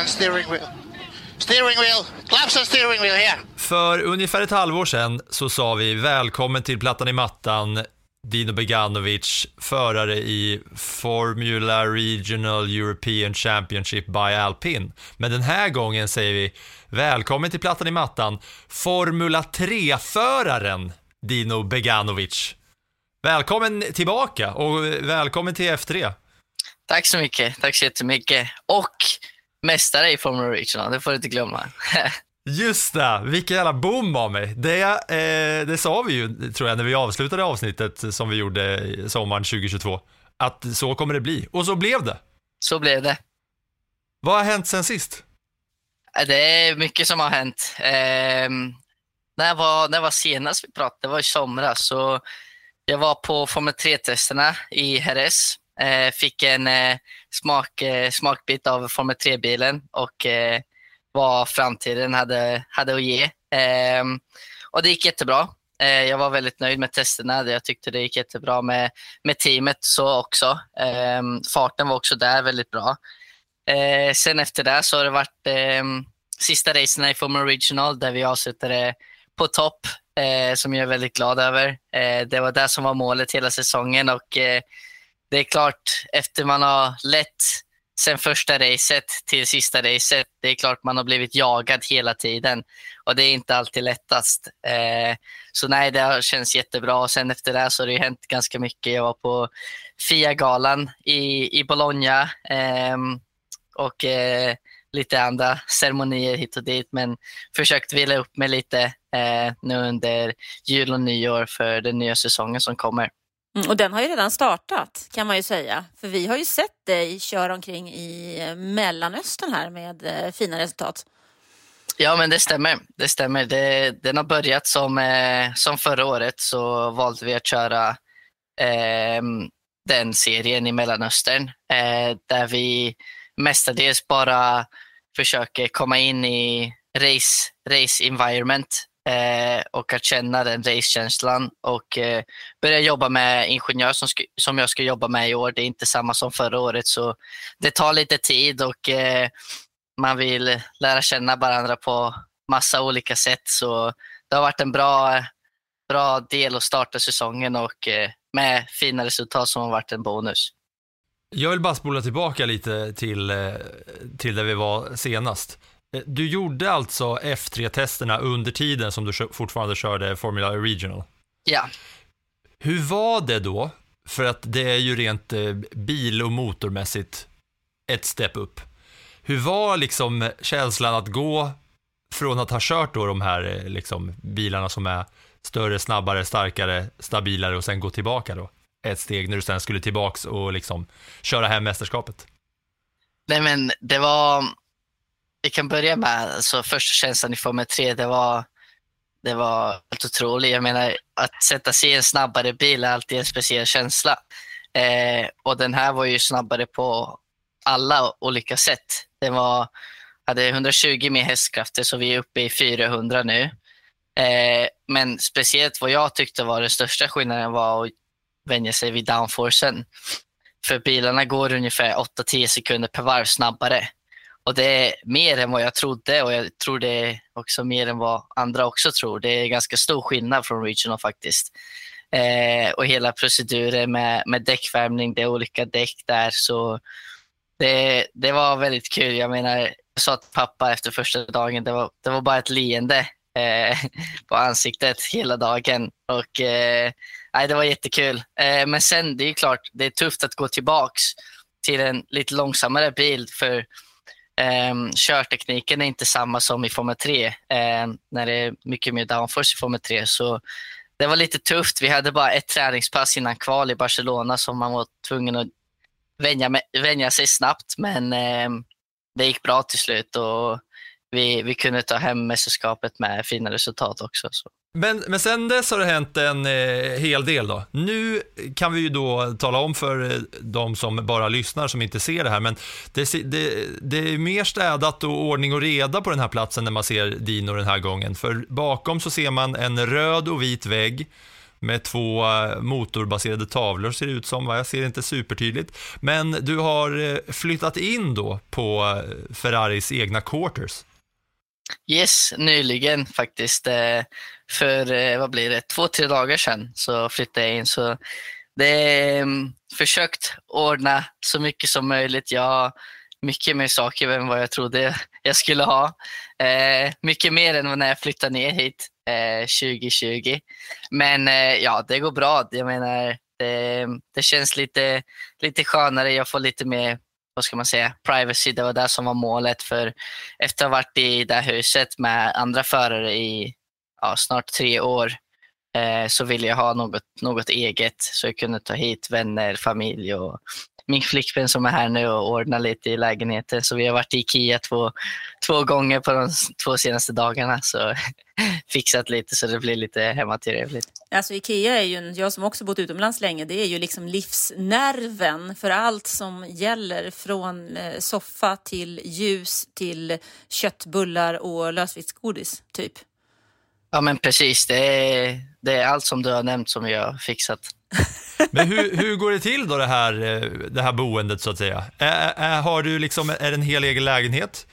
and steering wheel. Steering wheel. Claps and steering wheel here. För ungefär ett halvår sedan så sa vi välkommen till Plattan i mattan, Dino Beganovic, förare i Formula Regional European Championship by Alpin. Men den här gången säger vi välkommen till Plattan i mattan, Formula 3-föraren Dino Beganovic. Välkommen tillbaka och välkommen till F3. Tack så mycket. Tack så jättemycket. Och mästare i Formula Regional, det får du inte glömma. Just det, vilken jävla boom av mig. Det, eh, det sa vi ju, tror jag, när vi avslutade avsnittet som vi gjorde sommaren 2022. Att så kommer det bli. Och så blev det. Så blev det. Vad har hänt sen sist? Det är mycket som har hänt. Ehm, när, jag var, när jag var senast vi pratade, det var i somras, så jag var på Formel 3-testerna i Jerez. Eh, fick en eh, smak, eh, smakbit av Formel 3-bilen och eh, vad framtiden hade, hade att ge. Ehm, och det gick jättebra. Eh, jag var väldigt nöjd med testerna. Jag tyckte det gick jättebra med, med teamet så också. Ehm, farten var också där väldigt bra. Eh, sen efter det så har det varit eh, sista racerna i Formel Original där vi avslutade på topp eh, som jag är väldigt glad över. Eh, det var det som var målet hela säsongen och eh, det är klart efter man har lett sen första racet till sista racet, det är klart man har blivit jagad hela tiden och det är inte alltid lättast. Eh, så nej, det har känts jättebra och sen efter det så har det ju hänt ganska mycket. Jag var på FIA-galan i, i Bologna eh, och eh, lite andra ceremonier hit och dit, men försökt vila upp mig lite eh, nu under jul och nyår för den nya säsongen som kommer. Mm, och den har ju redan startat kan man ju säga. För vi har ju sett dig köra omkring i eh, Mellanöstern här med eh, fina resultat. Ja, men det stämmer. Det stämmer. Det, den har börjat som, eh, som förra året så valde vi att köra eh, den serien i Mellanöstern eh, där vi mestadels bara försöker komma in i race, race environment eh, och att känna den racekänslan och eh, börja jobba med ingenjör som, som jag ska jobba med i år. Det är inte samma som förra året så det tar lite tid och eh, man vill lära känna varandra på massa olika sätt. Så det har varit en bra, bra del att starta säsongen och eh, med fina resultat som har varit en bonus. Jag vill bara spola tillbaka lite till, eh, till där vi var senast. Eh, Du gjorde alltså F3-testerna under tiden som du fortfarande körde Formula Regional. Ja, Hur var det då? För att det är ju rent eh, bil och motormässigt ett step upp. Hur var liksom känslan att gå från att ha kört då de här eh, liksom, bilarna som är större, snabbare, starkare, stabilare och sen gå tillbaka då? Ett steg när du sen skulle tillbaks och liksom köra hem mästerskapet. nej men det var, vi kan börja med, alltså första känslan i Formel 3, det var, det var helt otroligt. Jag menar, att sätta sig i en snabbare bil är alltid en speciell känsla. Eh, och den här var ju snabbare på alla olika sätt. Den var, hade 120 mer hästkrafter så vi är uppe i 400 nu. Eh, men speciellt vad jag tyckte var den största skillnaden var att vänja sig vid downforcen. För bilarna går ungefär 8-10 sekunder per varv snabbare. Och det är mer än vad jag trodde och jag tror det är också mer än vad andra också tror. Det är ganska stor skillnad från regional faktiskt. Eh, och hela proceduren med, med däckvärmning, det är olika däck där. Så det, det var väldigt kul. Jag menar, jag sa till pappa efter första dagen, det var, det var bara ett leende eh, på ansiktet hela dagen. Och eh, nej, Det var jättekul. Eh, men sen, det är klart, det är tufft att gå tillbaks till en lite långsammare bil. för Um, körtekniken är inte samma som i Formel 3, uh, ehm, när det är mycket mer downforce i Formel 3. Så det var lite tufft. Vi hade bara ett träningspass innan kval i Barcelona som man var tvungen att vänja, med, vänja sig snabbt. Men um, det gick bra till slut och vi, vi kunde ta hem mästerskapet med fina resultat också. Så. Men, men sen dess har det hänt en eh, hel del då. Nu kan vi ju då tala om för eh, de som bara lyssnar som inte ser det här, men det, det, det, är mer städat och ordning och reda på den här platsen när man ser Dino den här gången. För bakom så ser man en röd och vit vägg med två eh, motorbaserade tavlor ser det ut som, va? jag ser inte supertydligt. Men du har eh, flyttat in då på eh, Ferraris egna quarters. Yes, nyligen faktiskt. Eh, för, eh, vad blir det, två, tre dagar sedan så flyttade jag in. Så det är mm, försökt ordna så mycket som möjligt. Jag har mycket mer saker än vad jag trodde jag skulle ha. Eh, mycket mer än när jag flyttade ner hit eh, 2020. Men eh, ja, det går bra. Jag menar, det, mm, det känns lite, lite skönare. Jag får lite mer vad ska man säga, privacy. Det var det som var målet. För efter att ha varit i det här huset med andra förare i ja, snart tre år eh, så ville jag ha något, något eget så jag kunde ta hit vänner, familj och min flickvän som är här nu och ordnar lite i lägenheten. Så vi har varit i Ikea två, två gånger på de två senaste dagarna. Så fixat lite så det blir lite hemmatrevligt. Alltså Ikea är ju, jag som också bott utomlands länge, det är ju liksom livsnerven för allt som gäller från eh, soffa till ljus till köttbullar och lösviktsgodis, typ. Ja men precis, det är, det är allt som du har nämnt som vi har fixat. Men hur, hur går det till då det här, eh, det här boendet så att säga? Är, är, har du liksom, är det en hel egen lägenhet?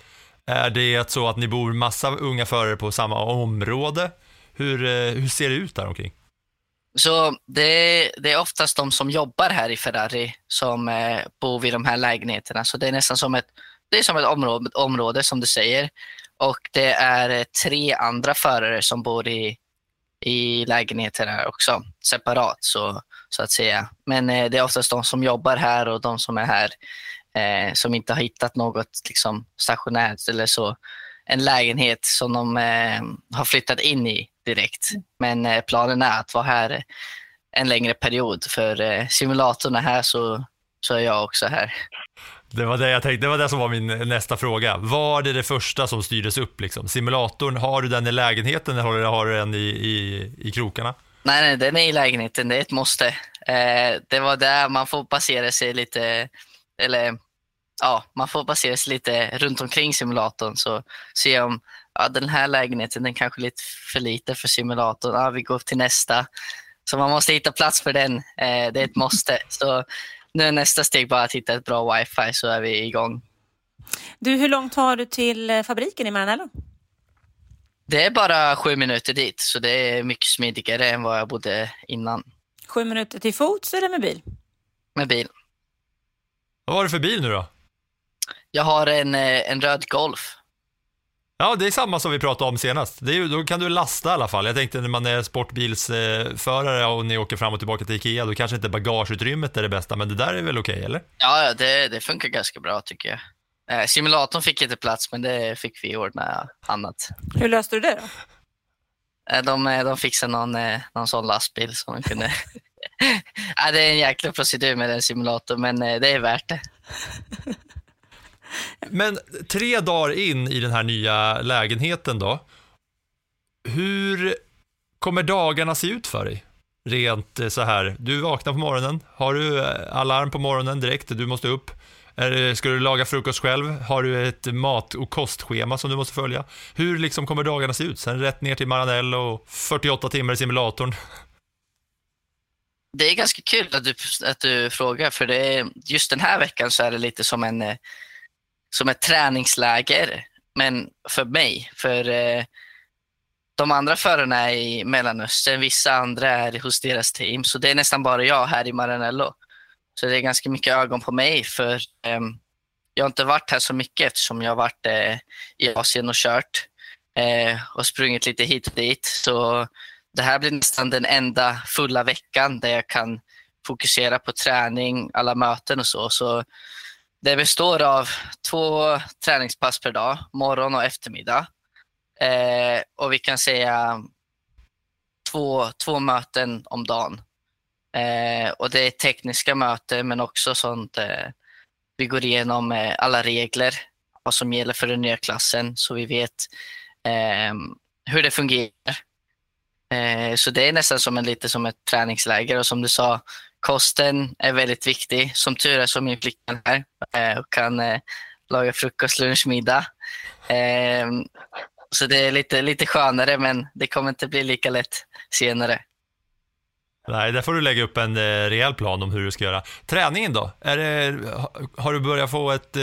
Är det så att ni bor massa unga förare på samma område? Hur, eh, hur ser det ut där omkring? Så det, det är oftast de som jobbar här i Ferrari som eh, bor vid de här lägenheterna. Så det är nästan som ett, det är som ett område, område som du säger. Och det är eh, tre andra förare som bor i, i lägenheterna också, separat så, så att säga. Men eh, det är oftast de som jobbar här och de som är här eh, som inte har hittat något liksom, stationärt eller så. En lägenhet som de eh, har flyttat in i direkt. Men eh, planen är att vara här en längre period. För eh, simulatorn är här så, så är jag också här. Det var det jag tänkte, det var det som var min nästa fråga. Var det det första som styrdes upp liksom? Simulatorn, har du den i lägenheten eller har du den i, i, i krokarna? Nej, nej, den är i lägenheten, det är ett måste. Eh, det var där man får basera sig lite, eller ja, man får basera sig lite runt omkring simulatorn så se om ja, den här lägenheten den kanske är lite för lite för simulatorn. Ja, vi går till nästa. Så man måste hitta plats för den. Eh, det är ett måste. Så nu är nästa steg bara att hitta ett bra wifi så är vi igång. Du, hur långt har du till eh, fabriken i Maranello? Det är bara sju minuter dit, så det är mycket smidigare än vad jag bodde innan. Sju minuter till fots eller med bil? Med bil. Vad var det för bil nu då? Jag har en, eh, en röd Golf. Ja, det är samma som vi pratade om senast. Det är, då kan du lasta i alla fall. Jag tänkte när man är sportbilsförare och ni åker fram och tillbaka till Ikea, då kanske inte bagageutrymmet är det bästa, men det där är väl okej, okay, eller? Ja, det, det funkar ganska bra tycker jag. Eh, simulatorn fick inte plats, men det fick vi ordna annat. Hur löste du det då? Eh, de, eh, de fixade någon, någon sån lastbil som de kunde... ja, det är en jäkla procedur med den simulatorn, men det är värt det. Men tre dagar in i den här nya lägenheten då, hur kommer dagarna se ut för dig? Rent eh, så här, du vaknar på morgonen, har du eh, alarm på morgonen direkt, du måste upp, Ska du laga frukost själv? Har du ett mat och kostschema som du måste följa? Hur liksom kommer dagarna se ut? Sen rätt ner till Maranello och 48 timmar i simulatorn. Det är ganska kul att du, att du frågar, för det är, just den här veckan så är det lite som, en, eh, som ett träningsläger. Men för mig, för eh, de andra förarna är i Mellanöstern, vissa andra är hos deras team, så det är nästan bara jag här i Maranello. Så det är ganska mycket ögon på mig för eh, jag har inte varit här så mycket eftersom jag har varit eh, i Asien och kört eh, och sprungit lite hit och dit. Så det här blir nästan den enda fulla veckan där jag kan fokusera på träning, alla möten och så. så det består av två träningspass per dag, morgon och eftermiddag. Eh, och vi kan säga två, två möten om dagen. Eh, och det är tekniska möten men också sånt eh, vi går igenom eh, alla regler, vad som gäller för den nya klassen så vi vet eh, hur det fungerar. Eh, så det är nästan som en, lite som ett träningsläger och som du sa, kosten är väldigt viktig. Som tur är så min flickvän här eh, och kan eh, laga frukost, lunch, middag. Eh, så det är lite, lite skönare men det kommer inte bli lika lätt senare. Nej, där får du lägga upp en eh, rejäl plan om hur du ska göra. Träningen då? Är det, ha- har du börjat få ett,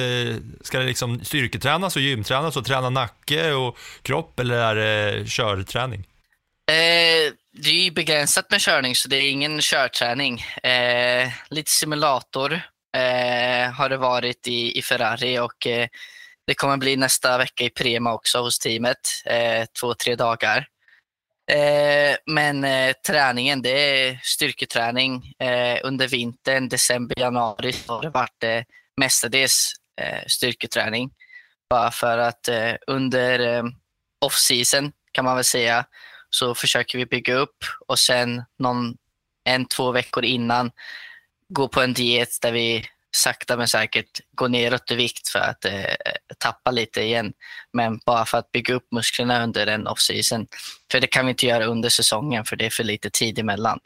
ska det liksom styrketränas och gymtränas och träna nacke och kropp eller är det körträning? Det är begränsat med körning så det är ingen körträning. Eh, lite simulator eh, har det varit i, i Ferrari och eh, det kommer bli nästa vecka i Prema också hos teamet. Eh, två, tre dagar. Eh, men eh, träningen, det är styrketräning. Eh, under vintern, december, januari så har det varit eh, mestadels eh, styrketräning. Bara för att eh, under eh, off-season kan man väl säga så försöker vi bygga upp och sen någon, en, två veckor innan gå på en diet där vi sakta men säkert går neråt i vikt för att eh, tappa lite igen. Men bara för att bygga upp musklerna under en off-season. För det kan vi inte göra under säsongen för det är för lite tid emellan.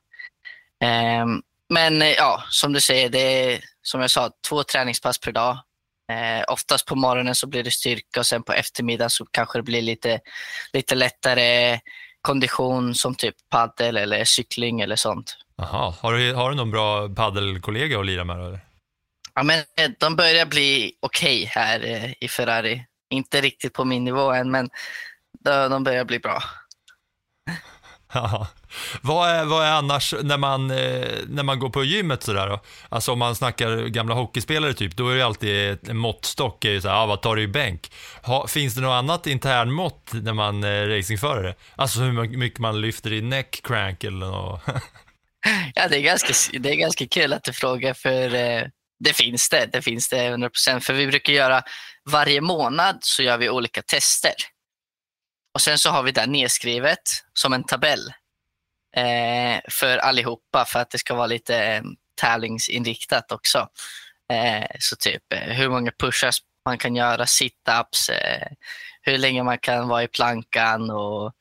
Ehm, men eh, ja, som du säger, det är som jag sa, två träningspass per dag. Eh, oftast på morgonen så blir det styrka och sen på eftermiddagen så kanske det blir lite, lite lättare kondition som typ paddel eller cykling eller sånt. Jaha, har du, har du någon bra paddelkollega att lira med? Eller? Ja, men eh, de börjar bli okej här eh, i Ferrari. Inte riktigt på min nivå än, men de börjar bli bra. Vad, är, vad är annars när man, eh, när man går på gymmet sådär då? Alltså om man snackar gamla hockeyspelare typ, då är det alltid en måttstock, är ju såhär, ah, vad tar du i bänk? Ha, finns det något annat internmått när man är racingförare? Alltså hur mycket man lyfter i neck crank eller något? Ja, det är ganska, det är ganska kul att du frågar, för eh, det finns det. Det finns det 100%. För vi brukar göra, varje månad så gör vi olika tester. Och sen så har vi det nedskrivet som en tabell eh, för allihopa för att det ska vara lite eh, tävlingsinriktat också. Eh, så typ eh, hur många push-ups man kan göra, sit-ups, eh, hur länge man kan vara i plankan och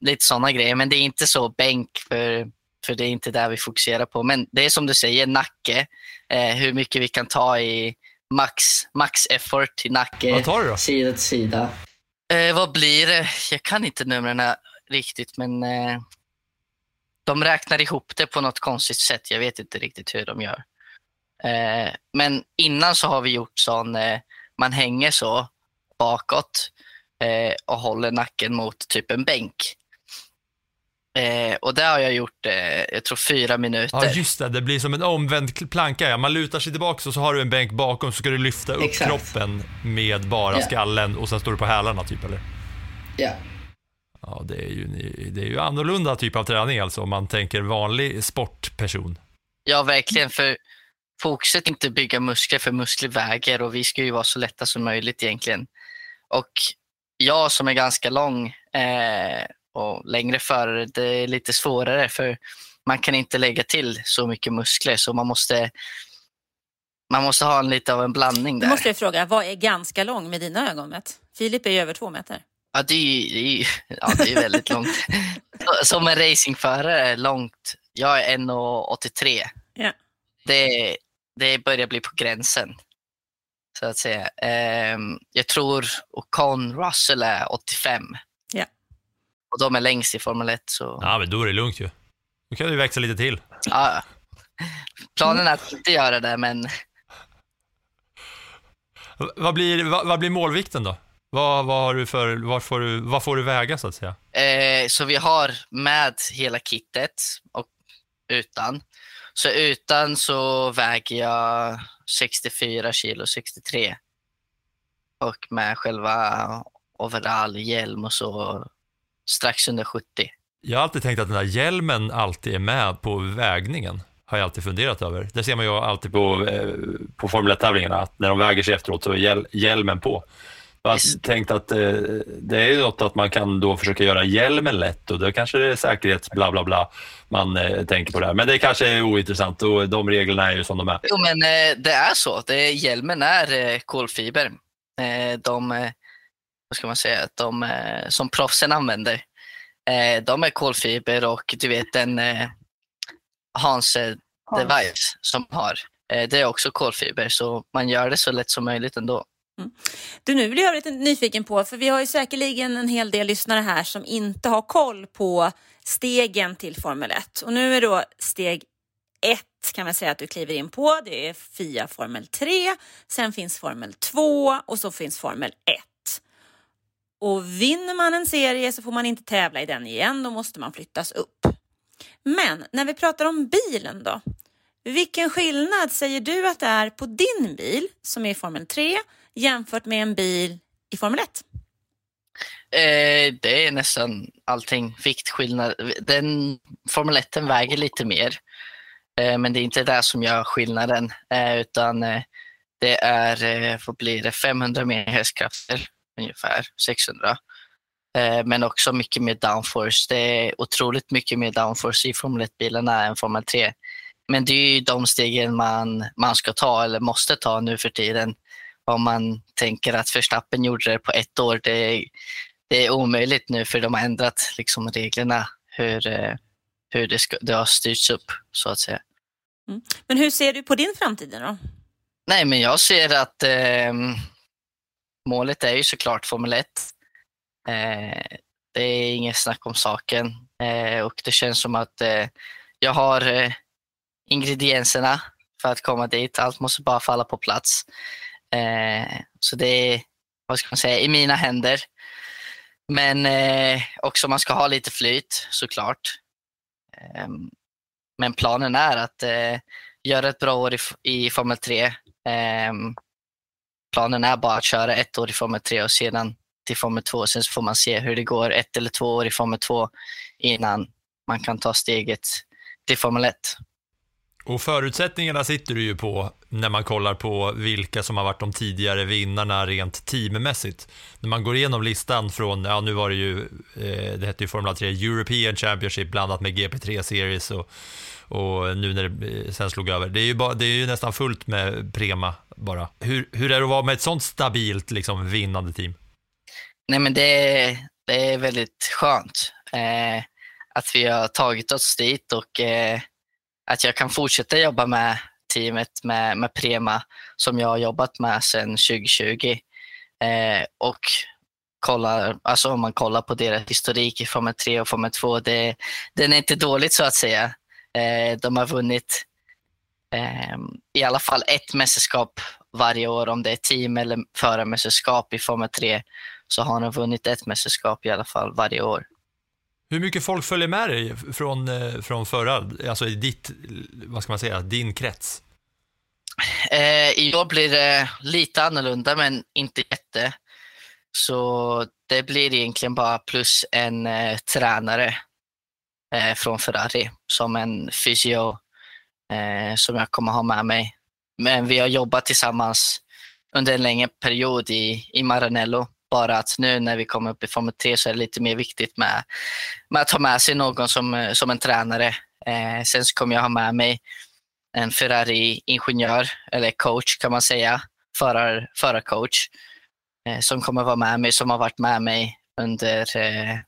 lite sådana grejer. Men det är inte så bänk för, för det är inte där vi fokuserar på. Men det är som du säger, nacke, eh, hur mycket vi kan ta i max, max effort i nacke. vad tar du då? Sida till sida. Eh, vad blir det? Jag kan inte numren riktigt, men eh, de räknar ihop det på något konstigt sätt. Jag vet inte riktigt hur de gör. Eh, men innan så har vi gjort sån, eh, man hänger så bakåt eh, och håller nacken mot typ en bänk. Eh, och det har jag gjort, eh, jag tror fyra minuter. Ja just det, det blir som en omvänd planka. Ja. Man lutar sig tillbaka och så har du en bänk bakom så ska du lyfta upp Exakt. kroppen med bara Ja. skallen och sen står du på hälarna typ eller? Ja. Ja, det är ju, det är ju annorlunda typ av träning alltså om man tänker vanlig sportperson. Ja, verkligen. För fokuset är inte att bygga muskler, för muskler väger och vi ska ju vara så lätta som möjligt egentligen. Och jag som är ganska lång eh, och längre förare, det är lite svårare för man kan inte lägga till så mycket muskler så man måste man måste ha en lite av en blandning Då där. måste jag fråga, vad är ganska lång med dina ögon mätt? Filip är ju över två meter. Ja, det är ju, det är ja, det är väldigt långt. Som en racingförare, långt. Jag är 1,83. Ja. Det, det börjar bli på gränsen. Så att säga. Ehm, jag tror Ocon Russell är 85. Och de är längst i Formel 1. Så, Ja, men då är det lugnt ju. Då kan du växa lite till. ja. Planen är att inte göra det, men Vad blir, vad, vad blir målvikten då? Vad, vad, har du för, vad, får du, vad får du väga så att säga? Eh, så vi har med hela kittet och utan. Så utan så väger jag 64 kilo, 63. Och med själva overall, hjälm och så strax under 70. Jag har alltid tänkt att den där hjälmen alltid är med på vägningen. har jag alltid funderat över. Det ser man ju alltid på, eh, på Formel 1-tävlingarna, att när de väger sig efteråt så är hjäl hjälmen på. Jag har tänkt att eh, det är ju något att man kan då försöka göra hjälmen lätt och då kanske det är säkerhets bla bla bla man eh, tänker på det här. Men det kanske är ointressant och de reglerna är ju som de är. Jo, men eh, det är så. Det, hjälmen är eh, kolfiber. Eh, de, eh, vad ska man säga, de eh, som proffsen använder. Eh, de är kolfiber och du vet den eh, Hans device som har. Det är också kolfiber så man gör det så lätt som möjligt ändå. Du, nu blir jag lite nyfiken på, för vi har ju säkerligen en hel del lyssnare här som inte har koll på stegen till Formel 1. Och nu är då steg 1 kan man säga att du kliver in på. Det är FIA Formel 3, sen finns Formel 2 och så finns Formel 1. Och vinner man en serie så får man inte tävla i den igen, då måste man flyttas upp. Men när vi pratar om bilen då? Vilken skillnad säger du att det är på din bil som är i Formel 3 jämfört med en bil i Formel 1? Eh, det är nästan allting. Viktskillnad. Den, Formel 1 väger lite mer. Eh, men det är inte det som gör skillnaden. Eh, utan eh, det är, eh, vad blir det, 500 mer hästkrafter ungefär, 600. Eh, men också mycket mer downforce. Det är otroligt mycket mer downforce i Formel 1-bilarna än Formel 3. Men det är ju de stegen man, man ska ta eller måste ta nu för tiden. Om man tänker att Verstappen gjorde det på ett år. Det, det är omöjligt nu för de har ändrat liksom reglerna hur, eh, hur det, ska, det har styrts upp så att säga. Men hur ser du på din framtid då? Nej, men jag ser att eh, målet är ju såklart Formel 1. Eh, det är inget snack om saken eh, och det känns som att eh, jag har eh, ingredienserna för att komma dit. Allt måste bara falla på plats. Eh, så det är, vad ska man säga, i mina händer. Men eh, också man ska ha lite flyt såklart. Eh, men planen är att eh, göra ett bra år i, i Formel 3. Planen är bara att köra ett år i Formel 3 och sedan till Formel 2. Sen så får man se hur det går ett eller två år i Formel 2 innan man kan ta steget till Formel 1. Och förutsättningarna sitter du ju på när man kollar på vilka som har varit de tidigare vinnarna rent teammässigt. När man går igenom listan från, ja nu var det ju, eh, det hette ju Formel 3 European Championship blandat med GP3 Series och, och nu när det sen slog över. Det är ju, bara, det är ju nästan fullt med Prema bara. Hur, hur är det att vara med ett sånt stabilt liksom, vinnande team? Nej men det, det är väldigt skönt eh, att vi har tagit oss dit och eh, att jag kan fortsätta jobba med teamet med, med Prema som jag har jobbat med sedan 2020. Eh, och kollar, alltså om man kollar på deras historik i Formel 3 och Formel 2, det, den är inte dåligt så att säga. Eh, de har vunnit eh, i alla fall ett mästerskap varje år, om det är team eller förarmästerskap i Formel 3 så har de vunnit ett mästerskap i alla fall varje år. Hur mycket folk följer med dig från, eh, från förra, alltså i ditt, vad ska man säga, din krets? Eh, I år blir det lite annorlunda men inte jätte. Så det blir egentligen bara plus en eh, tränare eh, från Ferrari som en fysio eh, som jag kommer ha med mig. Men vi har jobbat tillsammans under en längre period i, i Maranello. Bara att nu när vi kommer upp i Formel 3 så är det lite mer viktigt med, med att ha med sig någon som, som en tränare. Eh, sen så kommer jag ha med mig en Ferrari-ingenjör, eller coach kan man säga, förar, förarcoach, eh, som kommer vara med mig, som har varit med mig under, eh,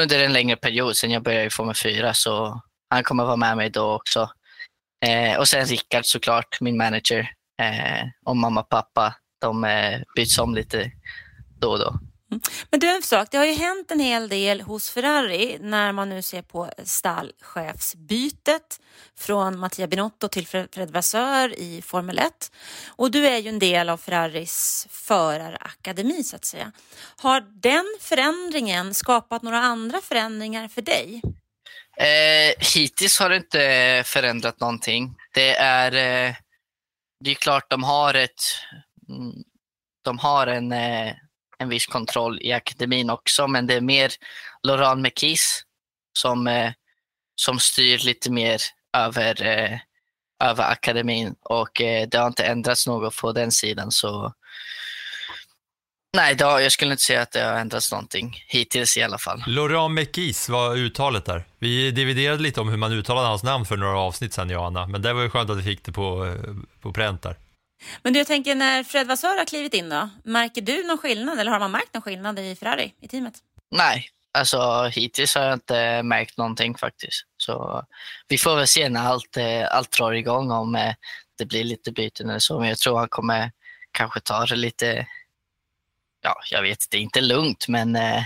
under en längre period sen jag började i Formel 4. Så han kommer vara med mig då också. Eh, och sen Rickard såklart, min manager, eh, och mamma och pappa. De eh, byts om lite då och då. Men du, en sak, det har ju hänt en hel del hos Ferrari när man nu ser på stallchefsbytet från Mattia Binotto till Fred Vasseur i Formel 1. Och du är ju en del av Ferraris förarakademi så att säga. Har den förändringen skapat några andra förändringar för dig? Eh, hittills har det inte förändrat någonting. Det är, eh, det är klart de har ett, mm, de har en, eh, en viss kontroll i akademin också, men det är mer Laurent Mekis som, eh, som styr lite mer över, eh, över akademin och eh, det har inte ändrats något på den sidan. Så Nej, har, jag skulle inte säga att det har ändrats någonting hittills i alla fall. Laurent Mekis var uttalet där. Vi dividerade lite om hur man uttalade hans namn för några avsnitt sedan, Johanna. Men det var ju skönt att vi fick det på, eh, på pränt där. Men du, jag tänker när Fred Vassör har klivit in då, märker du någon skillnad eller har man märkt någon skillnad i Ferrari, i teamet? Nej, alltså hittills har jag inte märkt någonting faktiskt. Så vi får väl se när allt, eh, allt drar igång om eh, det blir lite byten eller så. Men jag tror han kommer kanske ta det lite, ja, jag vet, det är inte lugnt, men eh,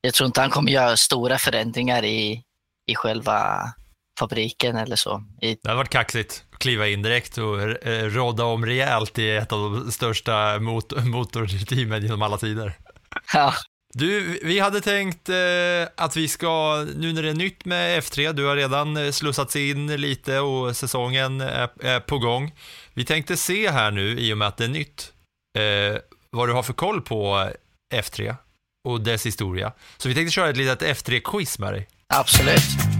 jag tror inte han kommer göra stora förändringar i, i själva fabriken eller så. I, Det hade varit kaxigt kliva in direkt och eh, rodda om rejält i ett av de största mot motorteamen genom alla tider. ja, Du, vi hade tänkt eh, att vi ska, nu när det är nytt med F3, du har redan eh, slussats in lite och säsongen är, är på gång. Vi tänkte se här nu, i och med att det är nytt, eh, vad du har för koll på F3 och dess historia. Så vi tänkte köra ett litet F3-quiz med dig. absolut.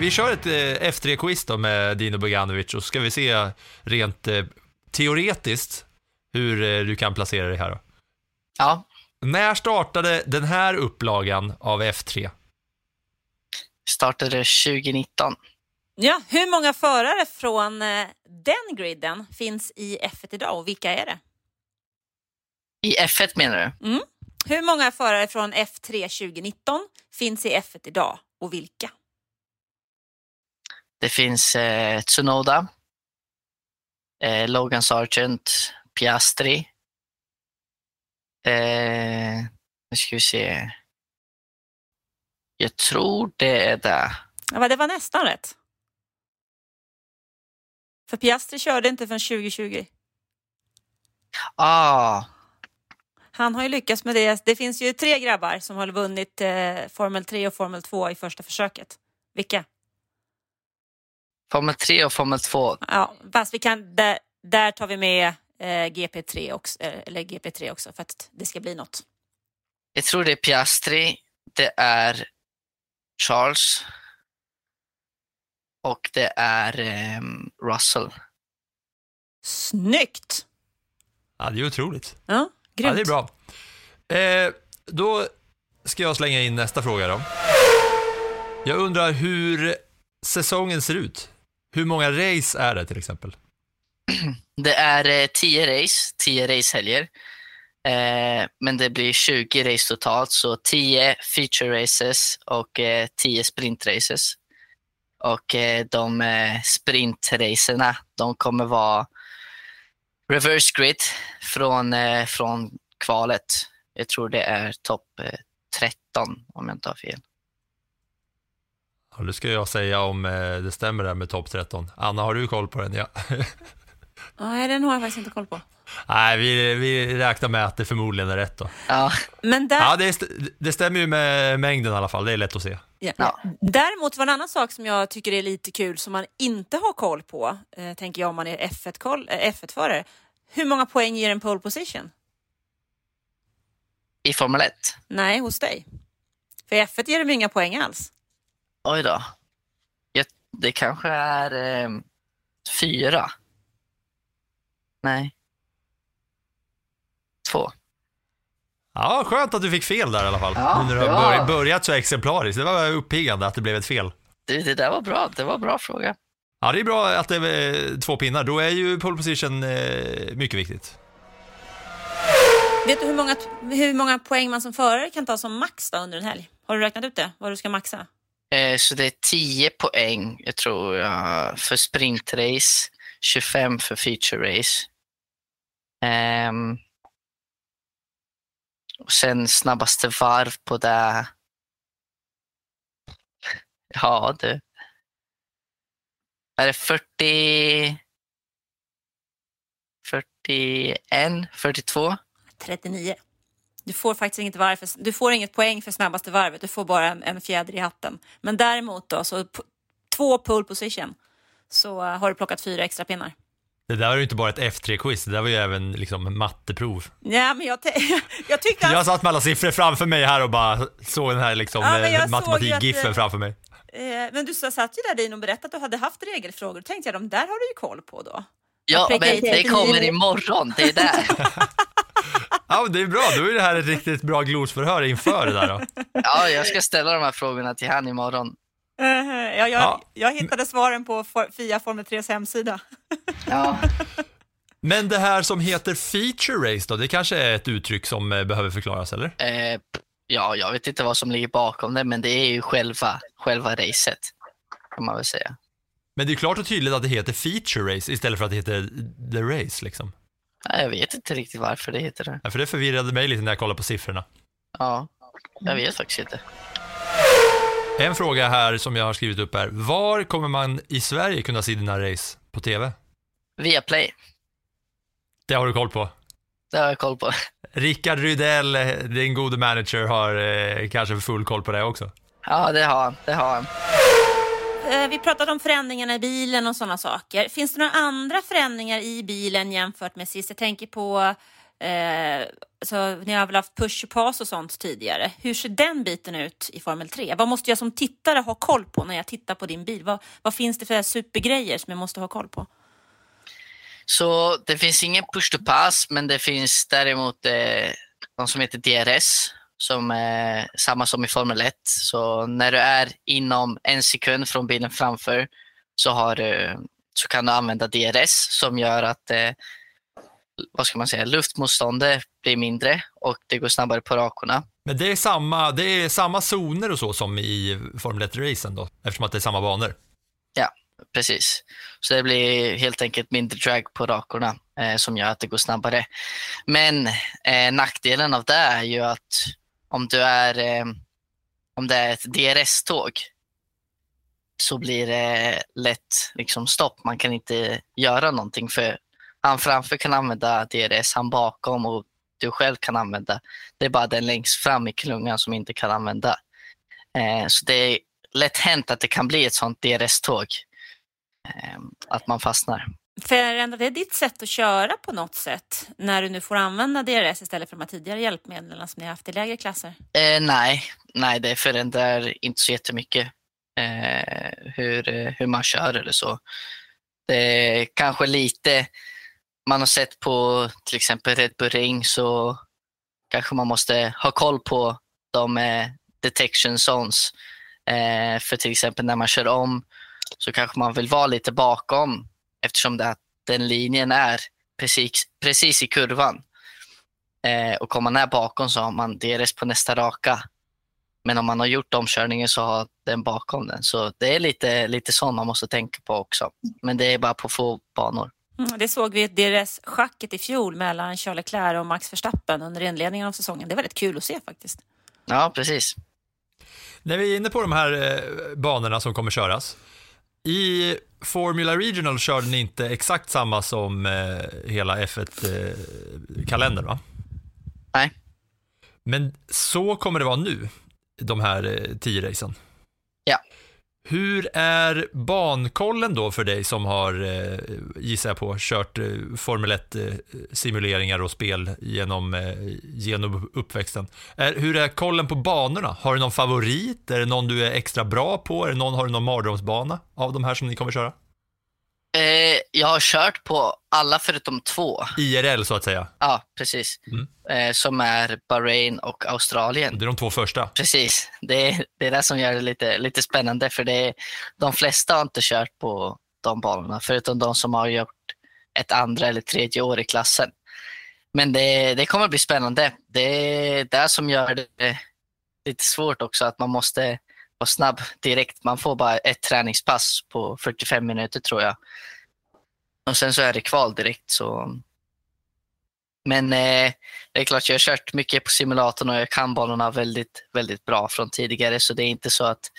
Vi kör ett eh, F3-quiz då med Dino Boganovic och så ska vi se rent eh, teoretiskt hur eh, du kan placera dig här då. Ja, När startade den här upplagan av F3? startade 2019. Ja, hur många förare från eh, den griden finns i F1 idag och vilka är det? I F1 menar du? Hur många förare från F3 2019 finns i F1 idag och vilka? Det finns eh, Tsunoda, eh, Logan Sargent, Piastri. Eh, nu ska vi se. Jag tror det är det. Ja, det var nästan rätt. För Piastri körde inte förrän 2020. Ah, Han har ju lyckats med det. Det finns ju tre grabbar som har vunnit eh, Formel 3 och Formel 2 i första försöket. Vilka? Formel 3 och Formel 2. Ja, fast vi kan, där, där tar vi med eh, GP3 också, eh, eller GP3 också för att det ska bli något. Jag tror det är Piastri, det är Charles och det är ehm, Russell. Snyggt! Ja, det är otroligt. Ja, Ja, grymt. det är bra. Eh, då ska jag slänga in nästa fråga då. Jag undrar hur säsongen ser ut. Hur många race är det till exempel? Det är eh, 10 race, 10 racehelger. Eh, men det blir 20 race totalt, så 10 feature races och eh, 10 sprint races. Och eh, de eh, sprintracerna, de kommer vara reverse grid från, eh, från kvalet. Jag tror det är topp eh, 13 om jag inte har fel. Ja, det ska jag säga om eh, det stämmer där med topp 13. Anna, har du koll på den? Ja. Nej, den har jag faktiskt inte koll på. Nej, vi, vi räknar med att det förmodligen är rätt då. Ja, Men där, Ja, det, det stämmer ju med mängden i alla fall. Det är lätt att se. Ja. Ja. Däremot var en annan sak som jag tycker är lite kul som man inte har koll på, eh, tänker jag om man är F1-koll- eh, F1-förare. Hur många poäng ger en pole position? i Formel 1. Nej, hos dig. För i F1 ger de inga poäng alls. Oj då. Det kanske är eh, fyra. Nej. Två. Ja, skönt att du fick fel där i alla fall. Ja, nu när du har börjat så exemplariskt. Det var uppiggande att det blev ett fel. Det, det där var bra. Det var en bra fråga. Ja, det är bra att det är eh, två pinnar. Då är ju pole position eh, mycket viktigt. Vet du hur många, hur många poäng man som förare kan ta som max då under en helg? Har du räknat ut det? Vad du ska maxa? Eh, så det är 10 poäng, jag tror jag, för sprintrace, 25 för feature race. Um, Och sen snabbaste varv på det. Ja, du. Är det 40... 41, 42? 39. Du får faktiskt inget, varv för, du får inget poäng för snabbaste varvet, du får bara en, en fjäder i hatten. Men däremot då, så p- två pole position, så har du plockat fyra extra pinnar. Det där var ju inte bara ett F3-quiz, det där var ju även liksom matteprov. Ja, men jag, te- jag tyckte Jag att, satt med alla siffror framför mig här och bara såg den här liksom Ja, jag eh, matematik-giffen att, eh, framför mig. eh, men du sa- satt ju där Dino och berättade att du hade haft regelfrågor. Då tänkte jag, de där har du ju koll på då. Ja, men det 39. kommer imorgon. Det är där. Ja, men det är bra, då är det här ett riktigt bra glosförhör inför det där då. Ja, jag ska ställa de här frågorna till han imorgon. Eh, ja, jag, Ja. jag hittade svaren på Fia Formel 3s hemsida. Ja. Men det här som heter feature race då, det kanske är ett uttryck som eh, behöver förklaras, eller? Eh, ja, jag vet inte vad som ligger bakom det, men det är ju själva, själva racet. Kan man väl säga. Men det är klart och tydligt att det heter feature race istället för att det heter the race liksom. Ja, Jag vet inte riktigt varför det heter det. Ja, för det förvirrade mig lite när jag kollade på siffrorna. Ja, jag vet faktiskt inte. En fråga här som jag har skrivit upp är, var kommer man i Sverige kunna se dina race på TV? Via Play, Det har du koll på. det har jag koll på. Rickard Rydell, din gode manager, har eh, kanske full koll på det också. Ja, det har han. Det har han. Eh, vi pratade om förändringarna i bilen och sådana saker. Finns det några andra förändringar i bilen jämfört med sist? Jag tänker på, eh, så ni har väl haft push och pass och sånt tidigare. Hur ser den biten ut i Formel 3? Vad måste jag som tittare ha koll på när jag tittar på din bil? Vad, vad finns det för supergrejer som jag måste ha koll på? Så det finns ingen push to pass, men det finns däremot eh, något som heter DRS, som är samma som i Formel 1. Så när du är inom en sekund från bilen framför så, har du, så kan du använda DRS som gör att eh, vad ska man säga, luftmotståndet blir mindre och det går snabbare på rakorna. Men det är samma, det är samma zoner och så som i Formel 1-racen då, eftersom att det är samma banor. Ja, precis. Så det blir helt enkelt mindre drag på rakorna eh, som gör att det går snabbare. Men eh, nackdelen av det är ju att om du är eh, om det är ett DRS-tåg så blir det lätt liksom stopp. Man kan inte göra någonting för han framför kan använda DRS, han bakom och du själv kan använda. Det är bara den längst fram i klungan som inte kan använda. Eh, så det är lätt hänt att det kan bli ett sånt DRS-tåg. Eh, att man fastnar. Förändrar det ditt sätt att köra på något sätt när du nu får använda DRS istället för de här tidigare hjälpmedlen som ni har haft i lägre klasser? Eh, nej, nej, det förändrar inte så jättemycket eh, hur, hur man kör eller så. Det är kanske lite, man har sett på till exempel Red Bull Ring så kanske man måste ha koll på de eh, detection zones. Eh, för till exempel när man kör om så kanske man vill vara lite bakom eftersom det, att den linjen är precis, precis i kurvan. Eh, och om man är bakom så har man DRS på nästa raka. Men om man har gjort omkörningen så har den bakom den. Så det är lite, lite sånt man måste tänka på också. Men det är bara på få banor. Mm, det såg vi i DRS-schacket i fjol mellan Charles Leclerc och Max Verstappen under inledningen av säsongen. Det är väldigt kul att se faktiskt. Ja, precis. När vi är inne på de här eh, banorna som kommer köras. I Formula Regional körde ni inte exakt samma som eh, hela F1-kalendern va? Nej. Men så kommer det vara nu, de här eh, tio racen. Hur är bankollen då för dig som har, eh, gissar jag på, kört eh, Formel 1-simuleringar eh, och spel genom, eh, genom uppväxten? Är, hur är kollen på banorna? Har du någon favorit? Är det någon du är extra bra på? Är det någon, har du någon mardrömsbana av de här som ni kommer köra? Eh, jag har kört på alla förutom två. IRL så att säga. Ja, precis. Mm. Eh, som är Bahrain och Australien. Det är de två första. Precis. Det är det är det som gör det lite, lite spännande. För det är, de flesta har inte kört på de banorna, förutom de som har gjort ett andra eller tredje år i klassen. Men det, det kommer bli spännande. Det är det som gör det lite svårt också, att man måste vara snabb direkt. Man får bara ett träningspass på 45 minuter tror jag. Och sen så är det kval direkt. Så... Men eh, det är klart, jag har kört mycket på simulatorn och jag kan banorna väldigt, väldigt bra från tidigare. Så det är inte så att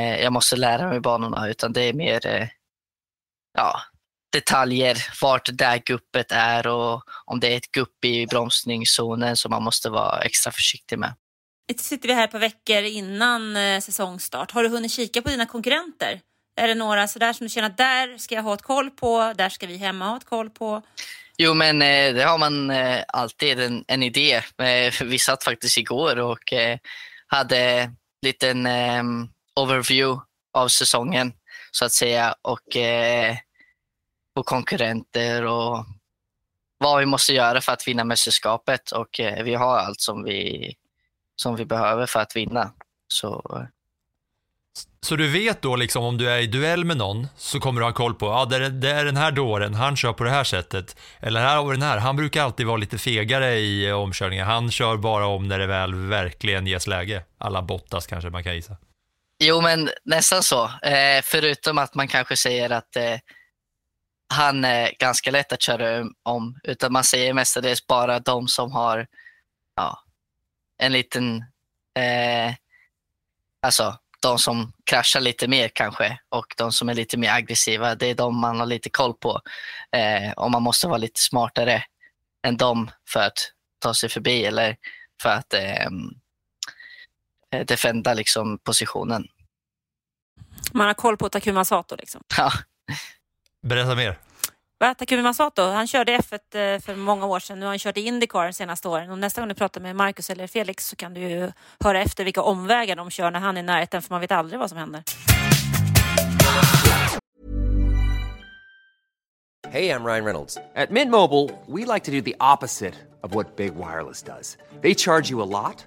eh, jag måste lära mig banorna utan det är mer eh, ja, detaljer, vart det där guppet är och om det är ett gupp i bromsningszonen som man måste vara extra försiktig med. Nu sitter vi här på veckor innan eh, säsongstart. Har du hunnit kika på dina konkurrenter? Är det några sådär som du känner att där ska jag ha ett koll på, där ska vi hemma ha ett koll på? Jo, men eh, det har man eh, alltid en, en idé. Vi satt faktiskt igår och hade en liten overview av säsongen så att säga och på konkurrenter och vad vi måste göra för att vinna mästerskapet och vi har allt som vi, som vi behöver för att vinna. Så Så du vet då liksom om du är i duell med någon så kommer du ha koll på, ja det är, det är den här dåren, han kör på det här sättet. Eller här har vi den här, han brukar alltid vara lite fegare i eh, omkörningar. Han kör bara om när det väl verkligen ges läge. Alla Bottas kanske man kan gissa. Jo, men nästan så. Eh, förutom att man kanske säger att eh, han är ganska lätt att köra om. Utan man säger mestadels bara de som har ja, en liten... Eh, alltså, de som kraschar lite mer kanske och de som är lite mer aggressiva. Det är de man har lite koll på. Eh, och man måste vara lite smartare än dem för att ta sig förbi eller för att eh, eh, defenda liksom positionen. Man har koll på Takuma Sato liksom. Ja. Berätta mer. Va, Takumi Masato, han körde F1 eh, för många år sedan. Nu har han kört i Indycar de senaste åren. Och nästa gång du pratar med Marcus eller Felix så kan du ju höra efter vilka omvägar de kör när han är i närheten för man vet aldrig vad som händer. Hej, jag Ryan Reynolds. På Mint Mobile, we like to do the opposite of what Big Wireless does. They charge you a lot,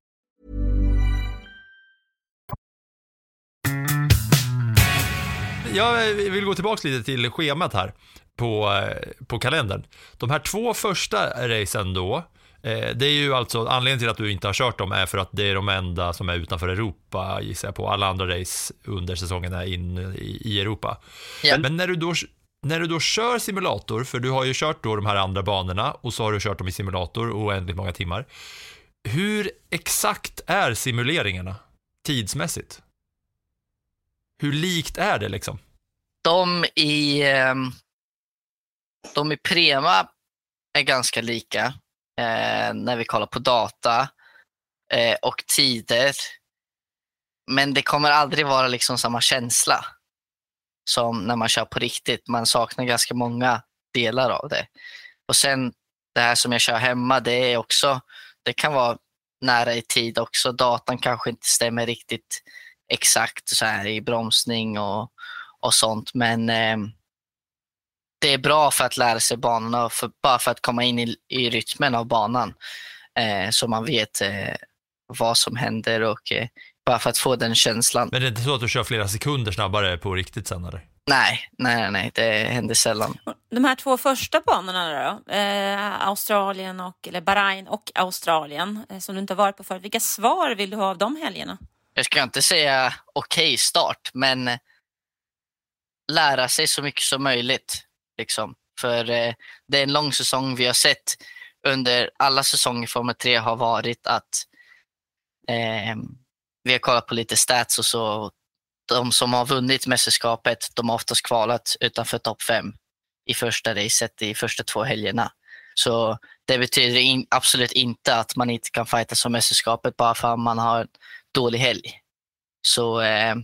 Jag vill gå tillbaka lite till schemat här på, eh, på kalendern. De här två första racen då, eh, det är ju alltså anledningen till att du inte har kört dem är för att det är de enda som är utanför Europa gissar jag på. Alla andra race under säsongen är in i, i Europa. Ja. Men när du, då, när du då kör simulator, för du har ju kört då de här andra banorna och så har du kört dem i simulator oändligt många timmar. Hur exakt är simuleringarna tidsmässigt? Hur likt är det liksom? De i, ehm, de i Prema är ganska lika eh, när vi kollar på data eh, och tider. Men det kommer aldrig vara liksom samma känsla som när man kör på riktigt. Man saknar ganska många delar av det. Och sen det här som jag kör hemma, det är också, det kan vara nära i tid också. Datan kanske inte stämmer riktigt exakt så här i bromsning och, och sånt. Men eh, det är bra för att lära sig banorna och för, bara för att komma in i, i rytmen av banan. Eh, så man vet eh, vad som händer och eh, bara för att få den känslan. Men det är inte så att du kör flera sekunder snabbare på riktigt sen eller? Nej, nej, nej, det händer sällan. De här två första banorna då, eh, Australien och, eller Bahrain och Australien, eh, som du inte har varit på förut. Vilka svar vill du ha av de helgerna? Jag ska inte säga okej start, men lära sig så mycket som möjligt. Liksom. För eh, det är en lång säsong. Vi har sett under alla säsonger i Formel 3 har varit att eh, vi har kollat på lite stats och så. De som har vunnit mästerskapet, de har oftast kvalat utanför topp 5 i första racet, i första två helgerna. Så det betyder in, absolut inte att man inte kan fighta som mästerskapet bara för att man har dålig helg. Så eh,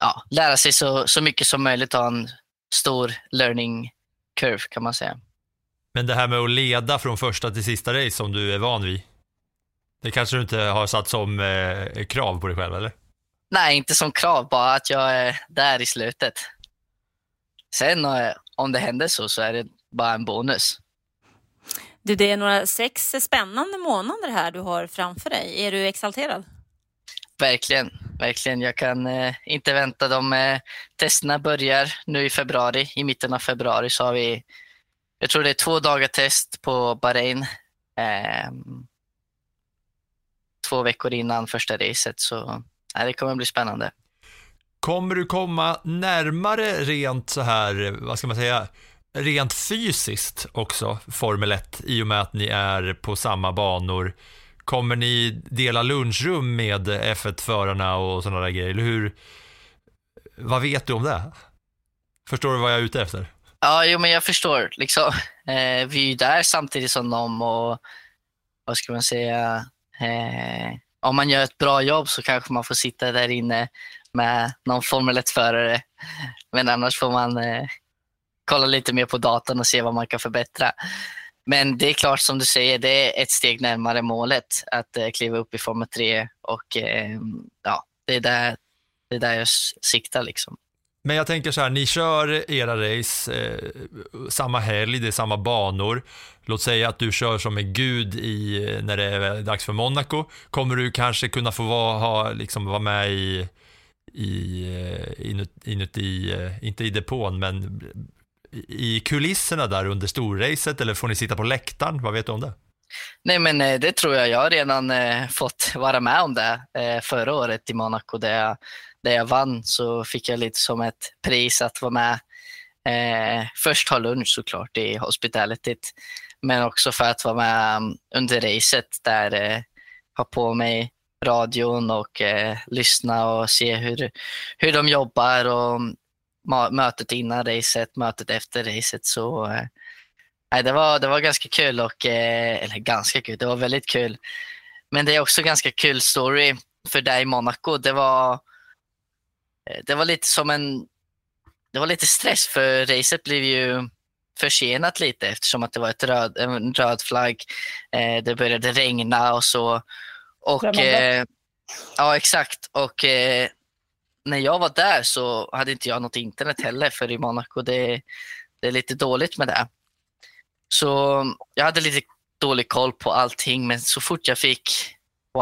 ja, lära sig så, så mycket som möjligt ha en stor learning curve kan man säga. Men det här med att leda från första till sista race som du är van vid. Det kanske du inte har satt som eh, krav på dig själv eller? Nej, inte som krav, bara att jag är där i slutet. Sen eh, om det händer så, så är det bara en bonus. Du, det är några sex spännande månader här du har framför dig. Är du exalterad? Verkligen. verkligen. Jag kan eh, inte vänta. De eh, testerna börjar nu i februari. I mitten av februari så har vi, jag tror det är två dagar test på Bahrain. Eh, två veckor innan första racet. Så eh, det kommer bli spännande. Kommer du komma närmare rent så här, vad ska man säga, rent fysiskt också, Formel 1, i och med att ni är på samma banor? Kommer ni dela lunchrum med F1-förarna och sådana där grejer? Eller hur? Vad vet du om det? Förstår du vad jag är ute efter? Ja, jo, men jag förstår. Liksom, eh, vi är ju där samtidigt som dem och vad ska man säga? Eh, om man gör ett bra jobb så kanske man får sitta där inne med någon Formel 1-förare. Men annars får man eh, kolla lite mer på datorn och se vad man kan förbättra. Men det är klart som du säger, det är ett steg närmare målet att eh, kliva upp i Formel 3 och eh, ja, det är där, det är där jag siktar liksom. Men jag tänker så här, ni kör era race eh, samma helg, det är samma banor. Låt säga att du kör som en gud i, eh, när det är dags för Monaco. Kommer du kanske kunna få vara, ha, liksom, vara med i, i, eh, inuti, inuti, eh, inte i depån, men i kulisserna där under storracet eller får ni sitta på läktaren? Vad vet du om det? Nej, men eh, det tror jag. Jag har redan eh, fått vara med om det eh, förra året i Monaco där jag, där jag vann så fick jag lite som ett pris att vara med. Eh, först ha lunch såklart i hospitalityt, men också för att vara med mm, under racet där eh, ha på mig radion och eh, lyssna och se hur, hur de jobbar och mm, mötet innan racet, mötet efter racet. Så eh, nej, det, var, det var ganska kul och, eh, eller ganska kul, det var väldigt kul. Men det är också ganska kul story för dig i Monaco. Det var, eh, det var lite som en, det var lite stress för racet blev ju försenat lite eftersom att det var ett röd, en röd flagg. det började regna och så. Och, eh, ja, exakt. Och eh, när jag var där så hade inte jag något internet heller för i Monaco det, det är lite dåligt med det. Så jag hade lite dålig koll på allting men så fort jag fick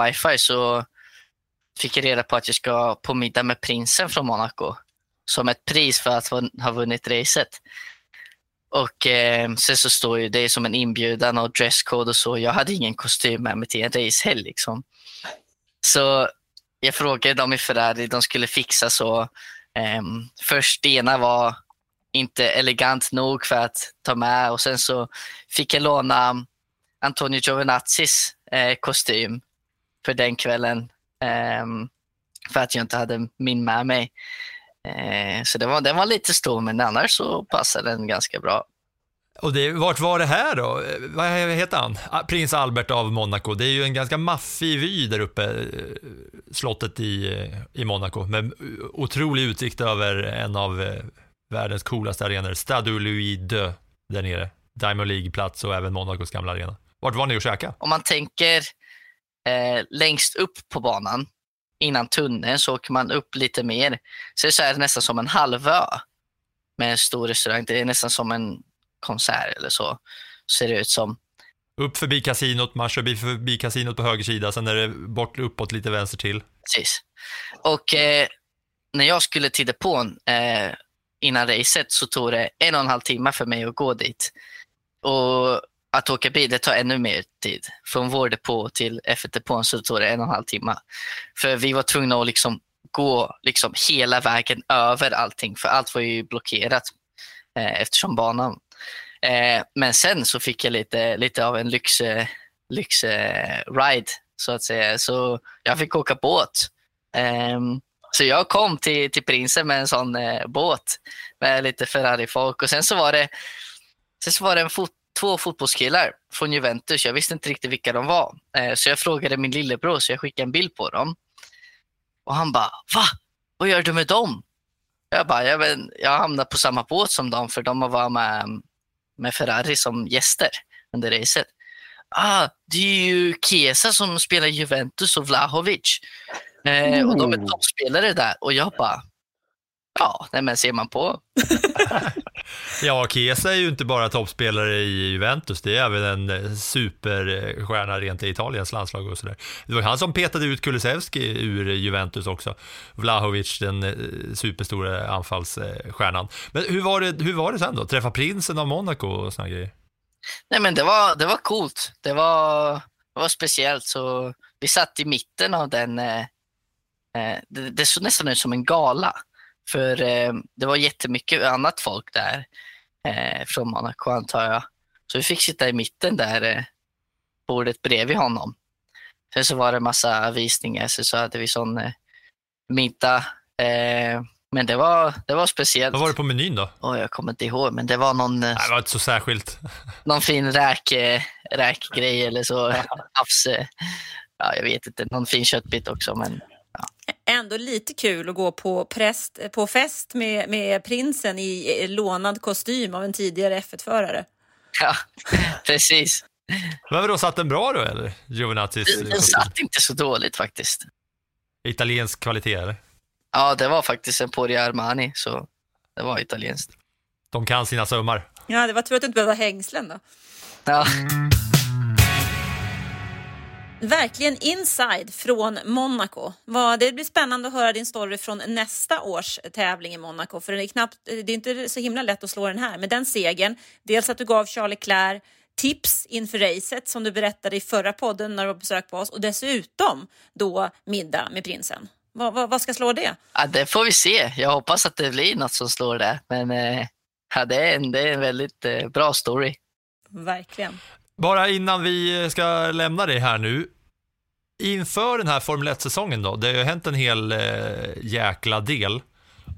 wifi så fick jag reda på att jag ska på middag med prinsen från Monaco som ett pris för att ha vunnit racet. Och eh, sen så står ju det som en inbjudan och dresscode och så. Jag hade ingen kostym med mig till en racehelg. Liksom. Så jag frågade dem i Ferrari, de skulle fixa så. Um, först det ena var inte elegant nog för att ta med och sen så fick jag låna Antonio Giovanazzis eh, kostym för den kvällen. Um, för att jag inte hade min med mig. Eh, så det var, den var lite stor men annars så passade den ganska bra. Och det, vart var det här då? Vad heter han? Prins Albert av Monaco. Det är ju en ganska maffig vy där uppe, eh, slottet i, i Monaco, med otrolig utsikt över en av eh, världens coolaste arenor, Stade Louis II, där nere. Diamond League-plats och även Monacos gamla arena. Vart var ni och käkade? Om man tänker eh, längst upp på banan, innan tunneln, så åker man upp lite mer. Så är det nästan som en halvö med en stor restaurang. Det är nästan som en konsert eller så, ser det ut som. Upp förbi kasinot, man kör förbi kasinot på höger sida, sen är det bort uppåt lite vänster till. Precis. Och eh, när jag skulle till depån eh, innan racet så tog det en och en halv timme för mig att gå dit. Och att åka bil det tar ännu mer tid. Från vår depå till F1-depån så tog det en och en halv timme. För vi var tvungna att liksom gå liksom hela vägen över allting, för allt var ju blockerat eh, eftersom banan Eh, men sen så fick jag lite, lite av en lyx, eh, lyx eh, ride så att säga. Så jag fick åka båt. Eh, så jag kom till, till prinsen med en sån eh, båt med lite Ferrari-folk och sen så var det, sen så var det en fot, två fotbollskillar från Juventus. Jag visste inte riktigt vilka de var. Eh, så jag frågade min lillebror så jag skickade en bild på dem. Och han bara, va? Vad gör du med dem? Jag bara, jag, vet, jag hamnade på samma båt som dem för de var med med Ferrari som gäster under racet. Ah, det är ju Chiesa som spelar Juventus och Vlahovic. Eh, och de är toppspelare där och jag bara, Ja, nej, men ser man på. Ja, Chiesa är ju inte bara toppspelare i Juventus, det är även en eh, superstjärna rent i Italiens landslag och sådär. Det var han som petade ut Kulusevski ur Juventus också. Vlahovic, den eh, superstora anfallsstjärnan. Men hur var det, hur var det sen då? Träffa prinsen av Monaco och såna grejer? Nej, men det var, det var coolt. Det var, det var speciellt. Så vi satt i mitten av den. Eh, eh, det, det såg nästan ut som en gala. För eh, det var jättemycket annat folk där eh, från Monaco antar jag. Så vi fick sitta i mitten där, eh, bordet bredvid honom. Sen så var det massa visningar, sen så hade vi sån eh, middag. Eh, men det var, det var speciellt. Vad var det på menyn då? Oh, jag kommer inte ihåg, men det var någon, eh, Nej, det var inte så särskilt. någon fin räk, eh, räkgrej eller så. Havs, ja, jag vet inte, någon fin köttbit också. Men Ändå lite kul att gå på, präst, på fest med, med prinsen i lånad kostym av en tidigare F1-förare. ja, precis. Men vadå, satt den bra då eller? Giovanazis Den satt inte så dåligt faktiskt. Italiensk kvalitet eller? Ja, det var faktiskt en Pori Armani, så det var italienskt. De kan sina sömmar. Ja, det var tur att du inte behövde ha hängslen då. Ja. Verkligen inside från Monaco. Det blir spännande att höra din story från nästa års tävling i Monaco. För det är, knappt, det är inte så himla lätt att slå den här. Men den segern, dels att du gav Charles Leclerc tips inför racet som du berättade i förra podden när du var på besök på oss och dessutom då middag med prinsen. Vad, vad, vad ska slå det? ja, det får vi se. Jag hoppas att det blir något som slår det. Men eh, ja, det, är en, det är en väldigt eh, bra story. Verkligen. Bara innan vi ska lämna dig här nu. Inför den här Formel 1-säsongen då, det har ju hänt en hel eh, jäkla del.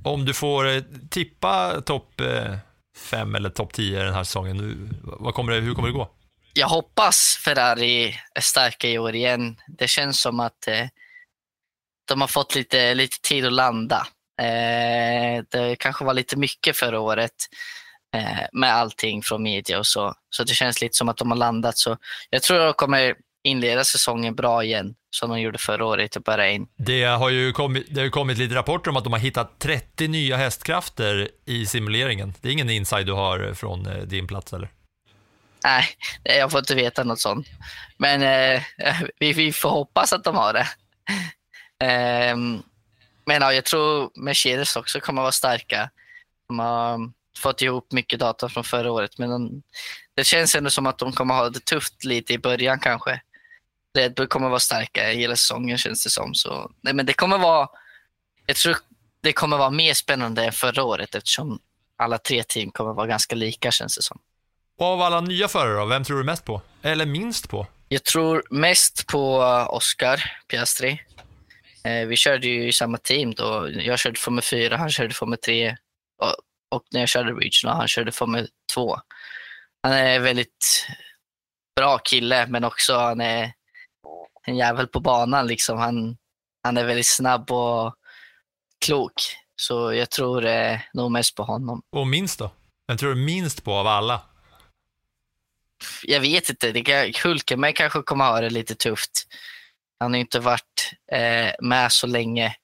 Om du får eh, tippa topp eh, 5 eller topp 10 den här säsongen, nu, vad kommer det, hur kommer det gå? Jag hoppas Ferrari är starka i år igen. Det känns som att eh, de har fått lite, lite tid att landa. Eh, det kanske var lite mycket förra året eh, med allting från media och så. Så det känns lite som att de har landat. Så jag tror de kommer inleda säsongen bra igen, som de gjorde förra året i Bahrain. Det har ju kommit, det har kommit lite rapporter om att de har hittat 30 nya hästkrafter i simuleringen. Det är ingen inside du har från eh, din plats eller? Nej, jag får inte veta något sånt. Men eh, vi, vi får hoppas att de har det. Ehm, men ja, jag tror Mercedes också kommer vara starka. De har fått ihop mycket data från förra året, men de, det känns ändå som att de kommer ha det tufft lite i början kanske. Red Bull kommer vara starka hela säsongen känns det som. Så, nej, men det kommer vara, jag tror det kommer vara mer spännande än förra året eftersom alla tre team kommer vara ganska lika känns det som. Och av alla nya förare då, vem tror du mest på? Eller minst på? Jag tror mest på eh, Oscar Piastri. Eh, vi körde ju i samma team då. Jag körde Formel 4, han körde Formel 3 och, när jag körde Regional, han körde Formel 2. Han är en väldigt bra kille, men också han är en jävel på banan. Liksom. Han, han är väldigt snabb och klok. Så jag tror eh, nog mest på honom. Och minst då? Vem tror du minst på av alla? jag vet inte, det kan, Hulkenberg kanske kommer ha det lite tufft. Han har inte varit eh, med så länge.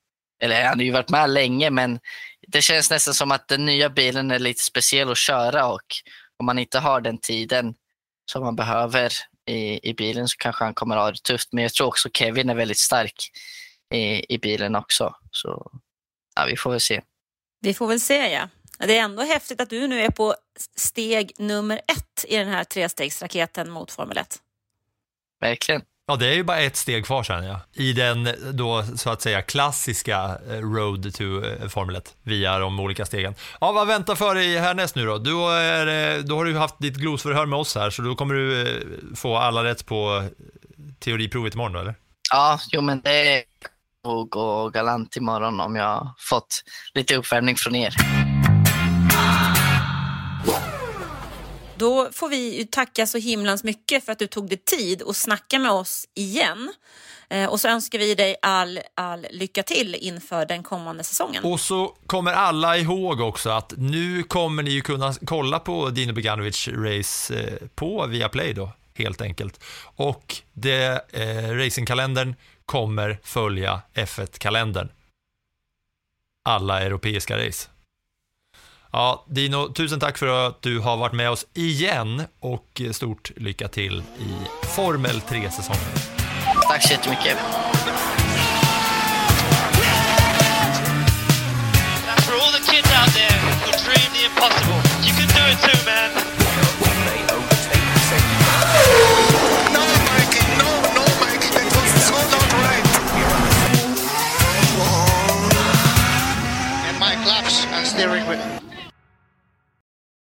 Eller han har ju varit med länge, men det känns nästan som att den nya bilen är lite speciell att köra och om man inte har den tiden som man behöver i, i bilen så kanske han kommer ha det tufft. Men jag tror också Kevin är väldigt stark i, i bilen också. Så ja, vi får väl se. Vi får väl se ja. Det är ändå häftigt att du nu är på steg nummer ett i den här trestegsraketen mot Formel 1. Verkligen. Ja, det är ju bara ett steg kvar sen ja. I den då så att säga klassiska eh, road to formulet Formel 1 via de olika stegen. Ja, vad väntar för dig härnäst nu då? Du eh, är, då har du haft ditt glosförhör med oss här, så då kommer du få alla rätt på teoriprovet imorgon då, eller? Ja, jo men det nog gå galant imorgon om jag fått lite uppvärmning från er. Då får vi tacka så himlans mycket för att du tog dig tid att snacka med oss igen. Eh, och så önskar vi dig all, all lycka till inför den kommande säsongen. Och så kommer alla ihåg också att nu kommer ni ju kunna kolla på Dino Beganovic race eh, på Viaplay då, helt enkelt. Och det, eh, racingkalendern kommer följa F1-kalendern. alla europeiska race. Ja, Dino, tusen tack för att du har varit med oss igen och stort lycka till i Formel 3-säsongen. Tack så jättemycket. For all the kids out there who dream the impossible, you can do it too, man. Steering wheel.